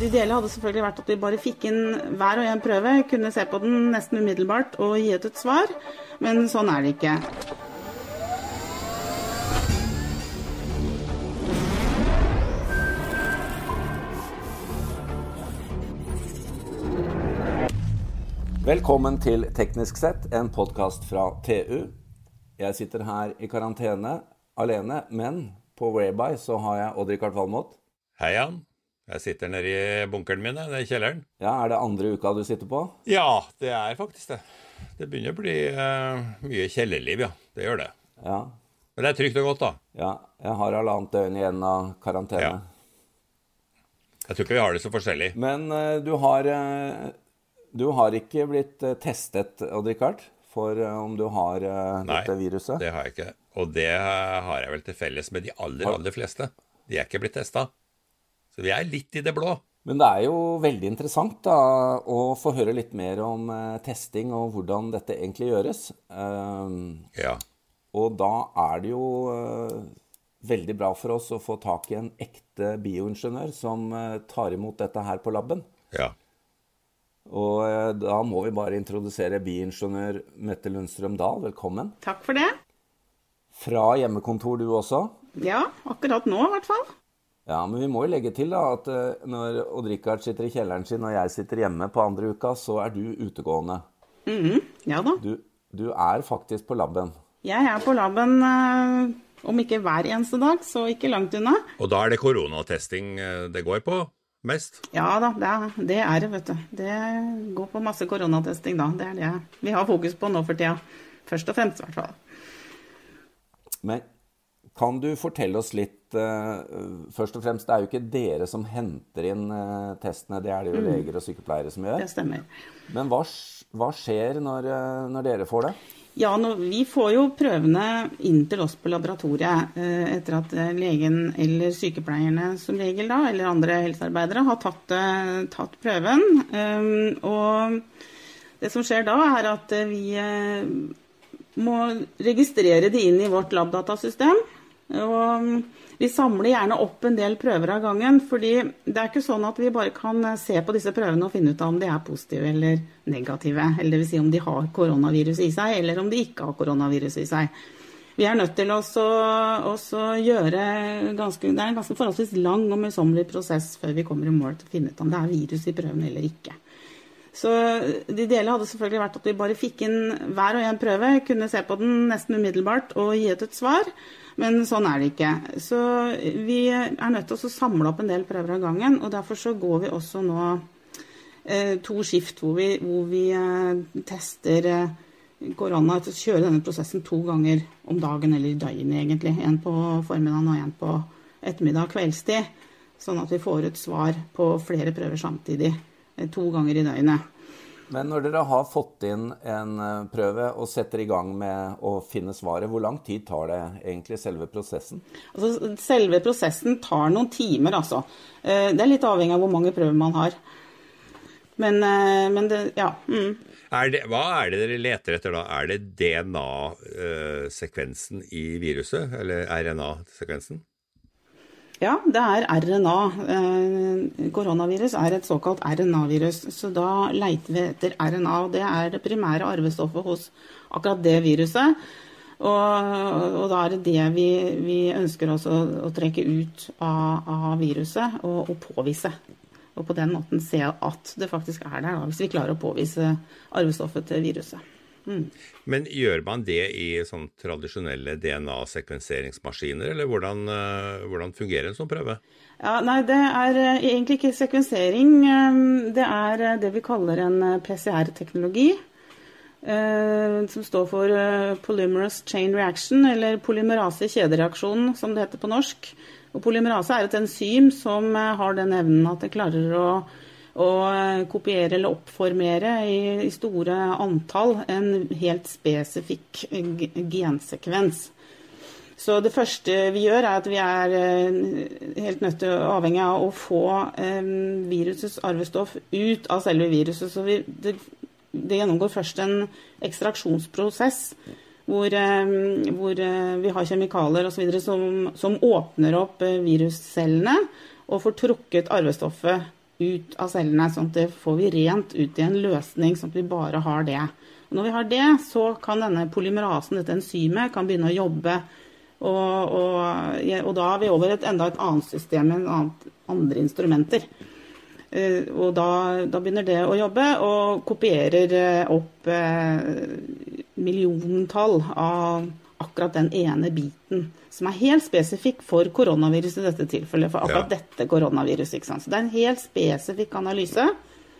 det ideelle hadde selvfølgelig vært at vi bare fikk inn hver og en prøve, kunne se på den nesten umiddelbart og gi ut et svar, men sånn er det ikke. Velkommen til Teknisk sett, en podkast fra TU. Jeg sitter her i karantene alene, men på Whereby så har jeg Odd-Rikard Valmot. Hei, Jan. Jeg sitter nede i bunkeren min, nede i kjelleren. Ja, Er det andre uka du sitter på? Ja, det er faktisk det. Det begynner å bli uh, mye kjellerliv, ja. Det gjør det. Ja. Men det er trygt og godt, da. Ja. Jeg har halvannet døgn igjen av karantene. Ja. Jeg tror ikke vi har det så forskjellig. Men uh, du har uh, Du har ikke blitt testet, Odd-Rikard, for om du har dette viruset? Nei, det har jeg ikke. Og det har jeg vel til felles med de aller, aller fleste. De er ikke blitt testa. Så vi er litt i det blå. Men det er jo veldig interessant da, å få høre litt mer om eh, testing og hvordan dette egentlig gjøres. Uh, ja. Og da er det jo uh, veldig bra for oss å få tak i en ekte bioingeniør som uh, tar imot dette her på laben. Ja. Og da må vi bare introdusere bioingeniør Mette Lundstrøm Dahl. Velkommen. Takk for det. Fra hjemmekontor, du også? Ja, akkurat nå i hvert fall. Ja, men vi må jo legge til da, at uh, når Odd-Rikard sitter i kjelleren sin og jeg sitter hjemme på andre uka, så er du utegående. Mm -hmm. Ja da. Du, du, er faktisk på laben. Jeg er på laben uh, om ikke hver eneste dag, så ikke langt unna. Og da er det koronatesting eh, det går på mest? Ja da, det er, det er vet du. Det går på masse koronatesting da. Det er det vi har fokus på nå for tida. Først og fremst, i hvert fall. Men kan du fortelle oss litt Først og fremst, det er jo ikke dere som henter inn uh, testene, det er det jo mm. leger og sykepleiere som gjør. Det stemmer. Men hva, hva skjer når, uh, når, dere får det? Ja, nå, Vi får jo prøvene inn til oss på laboratoriet etter at legen eller sykepleierne som regel da, eller andre helsearbeidere har tatt, tatt prøven. Um, og det som skjer da, er at vi må registrere de inn i vårt labdatasystem. Og um, vi samler gjerne opp en del prøver av gangen. fordi det er ikke sånn at vi bare kan se på disse prøvene og finne ut av om de er positive eller negative. Eller dvs. Si om de har koronavirus i seg, eller om de ikke har koronavirus i seg. Vi er nødt til å gjøre ganske, Det er en ganske forholdsvis lang og møysommelig prosess før vi kommer i mål til å finne ut om det er virus i prøven eller ikke. Så det ideelle hadde selvfølgelig vært at vi bare fikk inn hver og en prøve, kunne se på den nesten umiddelbart og gi ut et svar. Men sånn er det ikke. Så vi er nødt til å samle opp en del prøver av gangen. Og derfor så går vi også nå eh, to skift hvor vi, hvor vi eh, tester eh, korona. Kjører denne prosessen to ganger om dagen eller i døgnet, egentlig. En på formiddagen og en på ettermiddag kveldstid. Sånn at vi får ut svar på flere prøver samtidig. Eh, to ganger i døgnet. Men når dere har fått inn en eh, prøve og setter i gang med å finne svaret, hvor lang tid tar det egentlig selve prosessen? Altså, selve prosessen tar noen timer, altså. Eh, det er litt avhengig av hvor mange prøver man har. Men, men det, ja. Mm. Er det, hva er det dere leter etter da? Er det DNA-sekvensen i viruset, eller RNA-sekvensen? Ja, det er RNA. Eh, koronavirus er et såkalt RNA-virus. Så da leiter vi etter RNA. og Det er det primære arvestoffet hos akkurat det viruset. Og, og da er det det vi, vi ønsker også å trekke ut av, av viruset og, og, påvise. Og på den måten se at det faktisk er der, da, hvis vi klarer å påvise arvestoffet til viruset. Men gjør man det i sånn tradisjonelle DNA-sekvenseringsmaskiner, eller hvordan, uh, hvordan, fungerer en sånn prøve? Ja, nei, Det er uh, egentlig ikke sekvensering. Um, det er uh, det vi kaller en PCR-teknologi. som står for polymerase chain reaction, eller polymerase kjedereaksjon, som det heter på norsk. Og Polymerase er et enzym som har den evnen at det klarer å å eh, kopiere eller oppformere i store antall en helt spesifikk gensekvens. Så det første vi gjør, er at vi er eh, helt nødt til avhengig av å få eh, virusets arvestoff ut av selve viruset. Så vi, det, det, gjennomgår først en ekstraksjonsprosess hvor, hvor vi har kjemikalier osv. Som, som åpner opp viruscellene og får trukket arvestoffet ut av cellene, sånn at det får vi rent ut i en løsning, sånn at vi bare har det. Når vi har det, så kan denne polymerasen, dette enzymet, kan begynne å jobbe. Og, og, og da er vi over et enda et annet system med andre instrumenter. Uh, og da, da, begynner det å jobbe, og kopierer uh, opp uh, milliontall av akkurat den ene biten som er helt spesifikk for koronaviruset i dette tilfellet. For akkurat ja. dette koronaviruset. ikke sant? Så det er en helt spesifikk analyse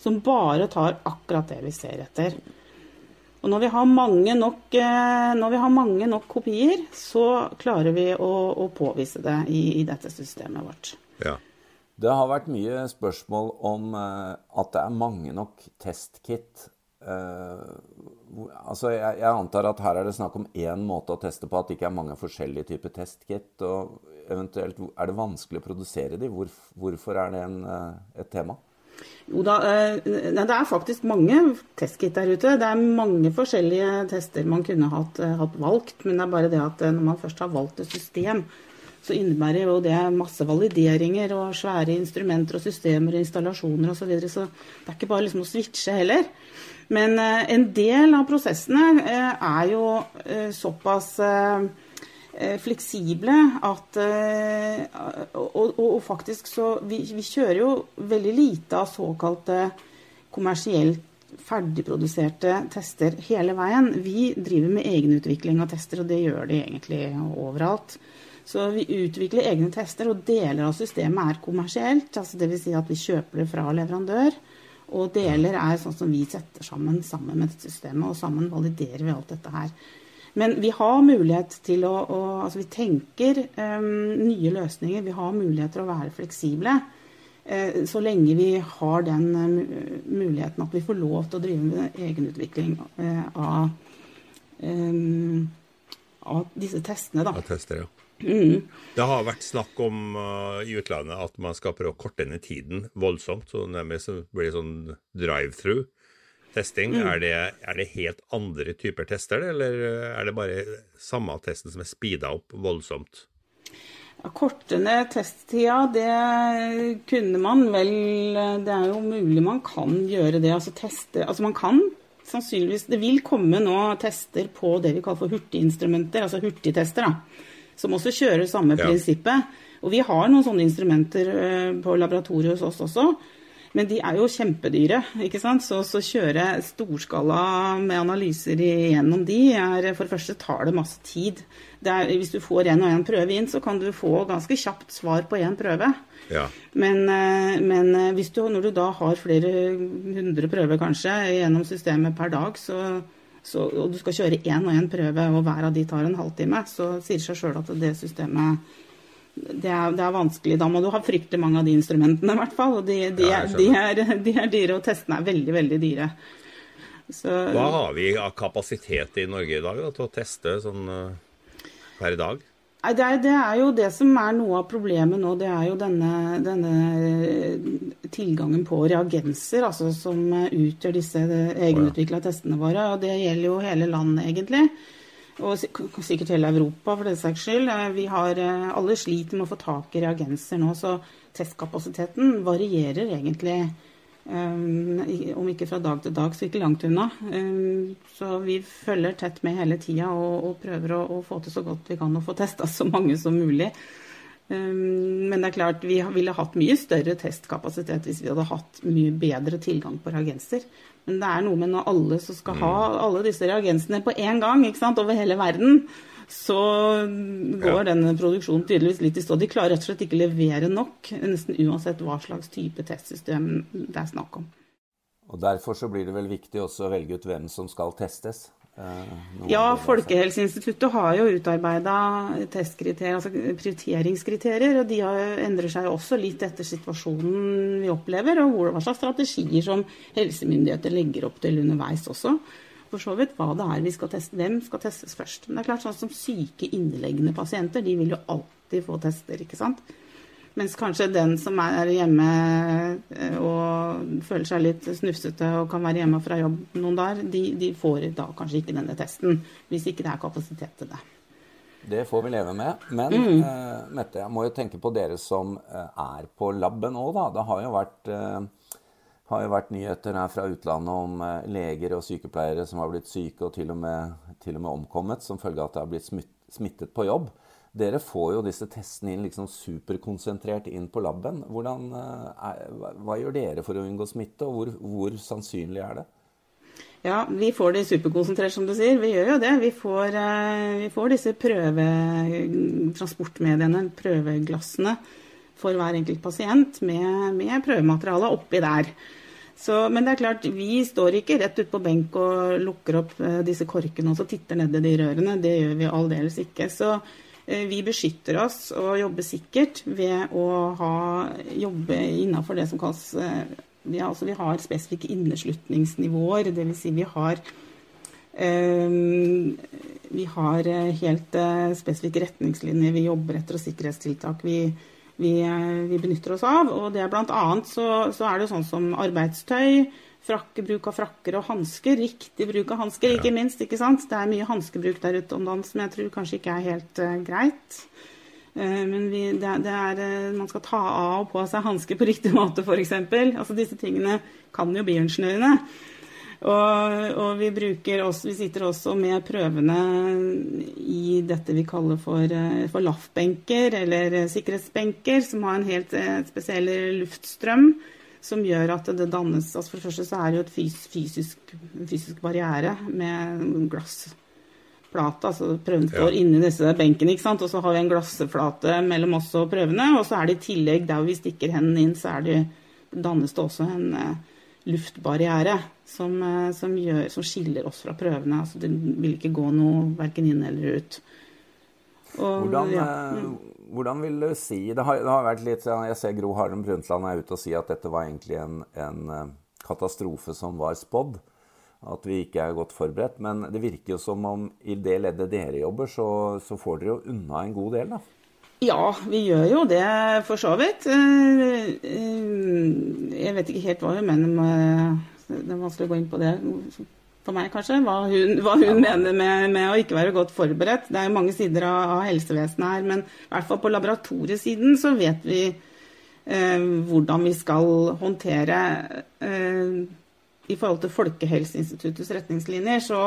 som bare tar akkurat det vi ser etter. Og når vi har mange nok, eh, har mange nok kopier, så klarer vi å, å påvise det i, i, dette systemet vårt. Ja. Det har vært mye spørsmål om uh, at det er mange nok testkit. Uh, altså jeg, jeg, antar at her er det snakk om én måte å teste på, at det ikke er mange forskjellige typer testkit. Og eventuelt er det vanskelig å produsere de? Hvor, hvorfor er det en, eh, et tema? Jo da, eh, det er faktisk mange testkit der ute. Det er mange forskjellige tester man kunne hatt, eh, hatt, valgt. Men det er bare det at når man først har valgt et system, så innebærer jo det masse valideringer og svære instrumenter og systemer og installasjoner osv. Så, videre, så det er ikke bare liksom å switche heller. Men eh, en del av prosessene eh, er jo eh, såpass fleksible at og, og, faktisk så vi, vi, kjører jo veldig lite av såkalte kommersielt ferdigproduserte tester hele veien. Vi driver med egenutvikling av tester, og det gjør de egentlig overalt. Så vi utvikler egne tester, og deler av systemet er kommersielt. altså Dvs. Si at vi kjøper det fra leverandør. Og deler er sånn som vi setter sammen sammen med dette systemet, og sammen validerer vi alt dette her. Men vi har mulighet til å, å Altså vi tenker um, nye løsninger. Vi har mulighet til å være fleksible. Uh, så lenge vi har den uh, muligheten at vi får lov til å drive med egenutvikling uh, av, um, av disse testene. Da. Av tester, ja. Mm. Det har vært snakk om uh, i utlandet at man skal prøve å korte ned tiden voldsomt. Så nærmest blir det sånn drive-through testing. Mm. Er, det, er, det, helt andre typer tester, eller er det bare samme testen som er speeda opp voldsomt? Ja, korte ned testtida, det kunne man vel Det er jo mulig man kan gjøre det. Altså teste Altså man kan sannsynligvis Det vil komme nå tester på det vi kaller for hurtiginstrumenter, altså hurtigtester. da som også kjører samme ja. prinsippet. Og vi har noen sånne instrumenter eh, på laboratoriet hos oss også. Men de er jo kjempedyre. ikke sant? Så å kjøre storskala med analyser gjennom de, er, for det første tar det masse tid. Det er, hvis du får én og én prøve inn, så kan du få ganske kjapt svar på én prøve. Ja. Men, eh, men eh, du, når du da har flere hundre prøver kanskje gjennom systemet per dag, så, så, og du skal kjøre én og én prøve, og hver av de tar en halvtime, så sier det seg sjøl at det systemet det er, det er, vanskelig. Da må du ha fryktelig mange av de instrumentene, i hvert fall. Og de, de, ja, de, er, de, er, dyre, og testene er veldig, veldig dyre. Så, Hva har vi av kapasitet i Norge i dag da, til å teste sånn uh, per dag? Det er, det er, jo det som er noe av problemet nå. Det er jo denne, denne tilgangen på reagenser altså, som utgjør disse egenutvikla testene våre. Og det gjelder jo hele landet, egentlig. Og sikkert hele Europa, for den saks skyld. Vi har, alle sliter med å få tak i reagenser nå, så testkapasiteten varierer egentlig om ikke fra dag til dag, så ikke langt unna. Um, så vi følger tett med hele tida og, og, prøver å, å, få til så godt vi kan og få testa så mange som mulig. Um, men det er klart vi ville hatt mye større testkapasitet hvis vi hadde hatt mye bedre tilgang på reagenser. Men det er noe med når alle som skal ha mm. alle disse reagensene på én gang over hele verden, så går ja. den produksjonen tydeligvis litt i stå. De klarer rett og slett ikke levere nok, nesten uansett hva slags type testsystem det er snakk om. Og Derfor så blir det vel viktig også å velge ut hvem som skal testes? Eh, ja, Folkehelseinstituttet har jo utarbeida testkriterier, altså prioriteringskriterier. og De endrer seg også litt etter situasjonen vi opplever, og hva slags strategier som helsemyndigheter legger opp til underveis også for så vidt hva det er vi skal teste. Hvem skal testes først? Men det er klart sånn som syke, inneleggende pasienter, de vil jo alltid få tester, ikke sant. Mens kanskje den som er hjemme eh, og føler seg litt snufsete og kan være hjemme fra jobb noen dager, de, de får da kanskje ikke denne testen. Hvis ikke det er kapasitet til det. Det får vi leve med. Men mm. uh, Mette, jeg må jo tenke på dere som uh, er på laben òg, da. Det har jo vært, uh, har jo vært nyheter her fra utlandet om leger og sykepleiere som har blitt syke og til og med, til og med omkommet som følge av at de har blitt smittet på jobb. Dere får jo disse testene inn liksom superkonsentrert inn på laben. Er, hva gjør dere for å unngå smitte, og hvor, hvor sannsynlig er det? Ja, vi får det superkonsentrert, som du sier. Vi gjør jo det. Vi får, eh, vi får disse prøvetransportmediene, prøveglassene, for hver enkelt pasient med, med prøvemateriale oppi der. Så, men det er klart, vi står ikke rett ute på benk og lukker opp eh, disse korkene og så titter i de rørene. Det gjør vi aldeles ikke. Så eh, vi beskytter oss og jobber sikkert ved å ha, jobbe innafor det som kalles vi, altså, vi har spesifikke inneslutningsnivåer. Dvs. Si vi har vi har eh, helt spesifikke retningslinjer vi jobber etter, og sikkerhetstiltak vi, vi, uh, vi benytter oss av. Og det er blant annet så, så, er det sånn som arbeidstøy, frakke, bruk av frakker og hansker. Riktig bruk av hansker, ikke minst. ikke sant? Det er mye hanskebruk der ute om dagen som jeg tror kanskje ikke er helt uh, greit. Eh, men vi, det, det er, eh, man skal ta av og på seg hansker på riktig måte, f.eks. Altså, disse tingene kan jo bioingeniørene. Og, og, vi, også, vi, sitter også med prøvene i dette vi kaller for, eh, for LAF-benker, eller sikkerhetsbenker, som har en helt spesiell luftstrøm som gjør at det dannes altså For det første så er det jo et fysisk, fysisk barriere med glassplate. altså prøven står ja. inni disse benkene, ikke sant? og så har vi en glassflate mellom oss og prøvene. Og så er det i tillegg, der vi stikker hendene inn, så det, dannes det også en luftbarriere som, uh, som, gjør, som, skiller oss fra prøvene. Altså det vil ikke gå noe verken inn eller ut. Og, hvordan, ja. uh, hvordan, vil du si det har, det har, vært litt, Jeg ser Gro Harlem Brundtland er ute og sier at dette var egentlig en, en katastrofe som var spådd at vi ikke er godt forberedt. Men det virker jo som om i det leddet dere jobber, så, så får dere jo unna en god del, da. Ja, vi gjør jo det for så vidt. Eh, eh, jeg vet ikke helt hva hun mener med Det er vanskelig å gå inn på det for meg, kanskje. Hva hun, hva hun ja. mener med, med, å ikke være godt forberedt. Det er jo mange sider av, av helsevesenet her, men i hvert fall på laboratoriesiden så vet vi eh, hvordan vi skal håndtere eh, i forhold til Folkehelseinstituttets retningslinjer, så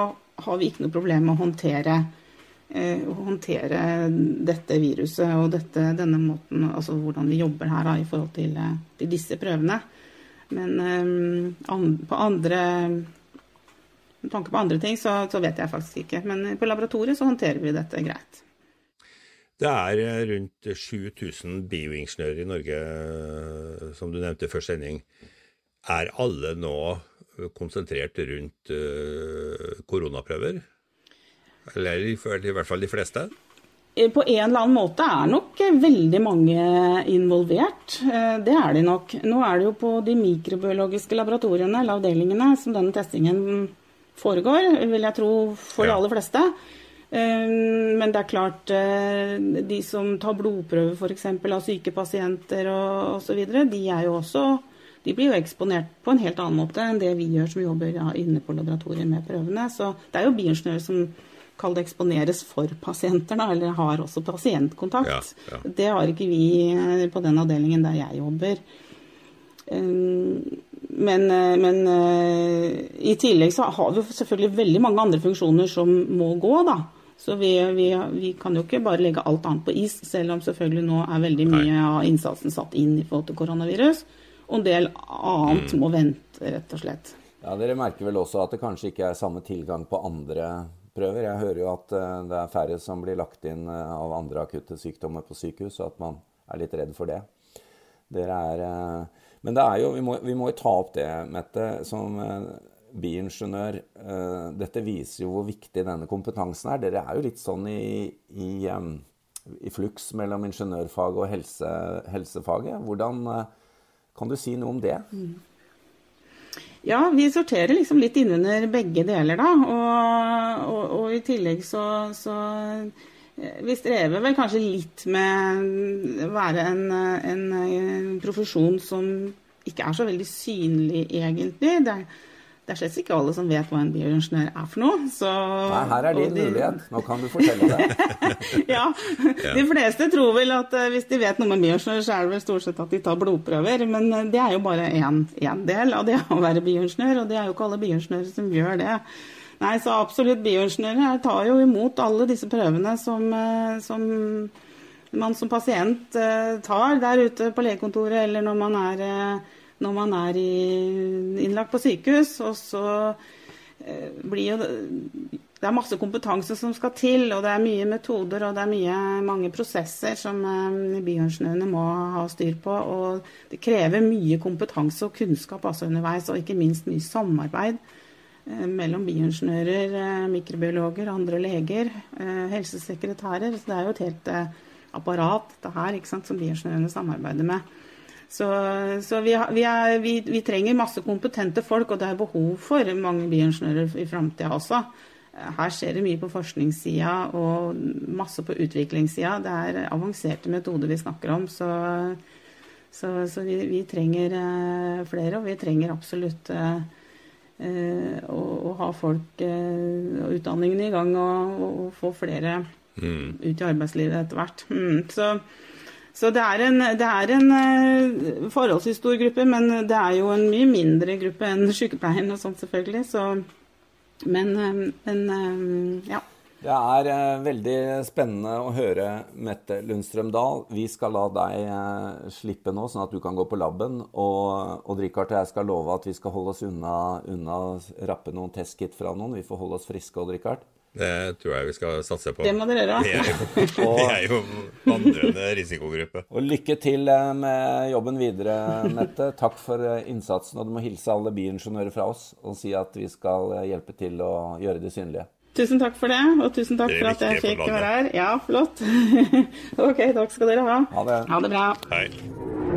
har vi ikke noe problem med å håndtere, eh, håndtere dette viruset og dette, denne måten, altså hvordan vi jobber her da, i forhold til, eh, til, disse prøvene. Men eh, på andre med tanke på andre ting, så, så, vet jeg faktisk ikke. Men på laboratoriet så håndterer vi dette greit. Det er eh, rundt 7000 bioingeniører i Norge, eh, som du nevnte før sending. Er alle nå konsentrert rundt koronaprøver? Eller i, hvert fall de fleste? Eh, på en eller annen måte er nok veldig mange involvert. Eh, det er de nok. Nå er det jo på de mikrobiologiske laboratoriene eller avdelingene som denne testingen foregår, vil jeg tro for de aller fleste. Men det er klart, de som tar blodprøver f.eks. av syke pasienter osv., de er jo også de blir jo eksponert på en helt annen måte enn det vi gjør som jobber ja, inne på laboratoriet med prøvene. Så det er jo bioingeniører som kall det eksponeres for pasienter, da, eller har også pasientkontakt. Ja, ja. Det har ikke vi eh, på den avdelingen der jeg jobber. Eh, men, eh, men, i tillegg så har vi selvfølgelig veldig mange andre funksjoner som må gå, da. Så vi, vi, vi, kan jo ikke bare legge alt annet på is, selv om selvfølgelig nå er veldig mye av innsatsen satt inn i forhold til koronavirus og en del annet mm. må vente, rett og slett. Ja, Dere merker vel også at det kanskje ikke er samme tilgang på andre prøver. Jeg hører jo at eh, det er færre som blir lagt inn eh, av andre akutte sykdommer på sykehus, og at man er litt redd for det. Er eh, Men det er jo, vi må jo ta opp det, Mette, som biingeniør. Dette viser jo hvor viktig denne kompetansen er. Dere er jo litt sånn i, i, i fluks mellom ingeniørfaget og helse, helsefaget. Hvordan kan du si noe om det? Mm. Ja, vi sorterer liksom litt innunder begge deler, da. Og, og, og i tillegg så, så, eh, Vi strever vel kanskje litt med å være en, en, en, profesjon som ikke er så veldig synlig, egentlig. Det er, det er slett ikke alle som vet hva en bioingeniør er for noe. Så, Nei, her er din de, mulighet. Nå kan du fortelle det. ja, de fleste tror vel at uh, hvis de vet noe med bioingeniør, så er det vel stort sett at de tar blodprøver. Men uh, det er jo bare én del av det å være bioingeniør, og det er jo ikke alle bioingeniører som gjør det. Nei, så absolutt bioingeniører tar jo imot alle disse prøvene som, uh, som man som pasient tar der ute på legekontoret, eller når man er når man er innlagt på sykehus. Og så eh, blir jo Det er masse kompetanse som skal til, og det er mye metoder og det er mye, mange prosesser som eh, bioingeniørene må ha styr på. Og det krever mye kompetanse og kunnskap altså underveis, og ikke minst mye samarbeid eh, mellom bioingeniører, mikrobiologer, andre leger, helsesekretærer. Så det er jo et helt apparat dette her, ikke sant, som bioingeniørene samarbeider med. Så, så vi, vi, er, vi, vi, trenger masse kompetente folk, og det er behov for mange bioingeniører i framtida også. Her skjer det mye på forskningssida og masse på utviklingssida. Det er avanserte metoder vi snakker om. Så, så, så vi, trenger uh, flere, og vi trenger absolutt uh, uh, å, å, ha folk og utdanningen i gang og, og få flere mm. ut i arbeidslivet etter hvert. Mm, så så det er, en, det er en uh, forholdsvis stor gruppe, men det er jo en mye mindre gruppe enn sykepleieren og sånt, selvfølgelig. Så, men, uh, men uh, ja. Det er veldig spennende å høre Mette Lundstrøm Dahl. Vi skal la deg slippe nå, sånn at du kan gå på laben. Og Odd Rikard og jeg skal love at vi skal holde oss unna, unna rappe noen testkit fra noen. Vi får holde oss friske, Odd. Det tror jeg vi skal satse på. Det må dere gjøre. Vi er jo vandrende risikogruppe. Og lykke til eh, med jobben videre, Mette. Takk for eh, innsatsen. Og du må hilse alle bioingeniører fra oss og si at vi skal eh, hjelpe til å gjøre det synlige. Tusen takk for det, og tusen takk for at jeg fikk være her. Ja, flott. ok, takk skal dere ha. Ha det. Ha det bra. Hei.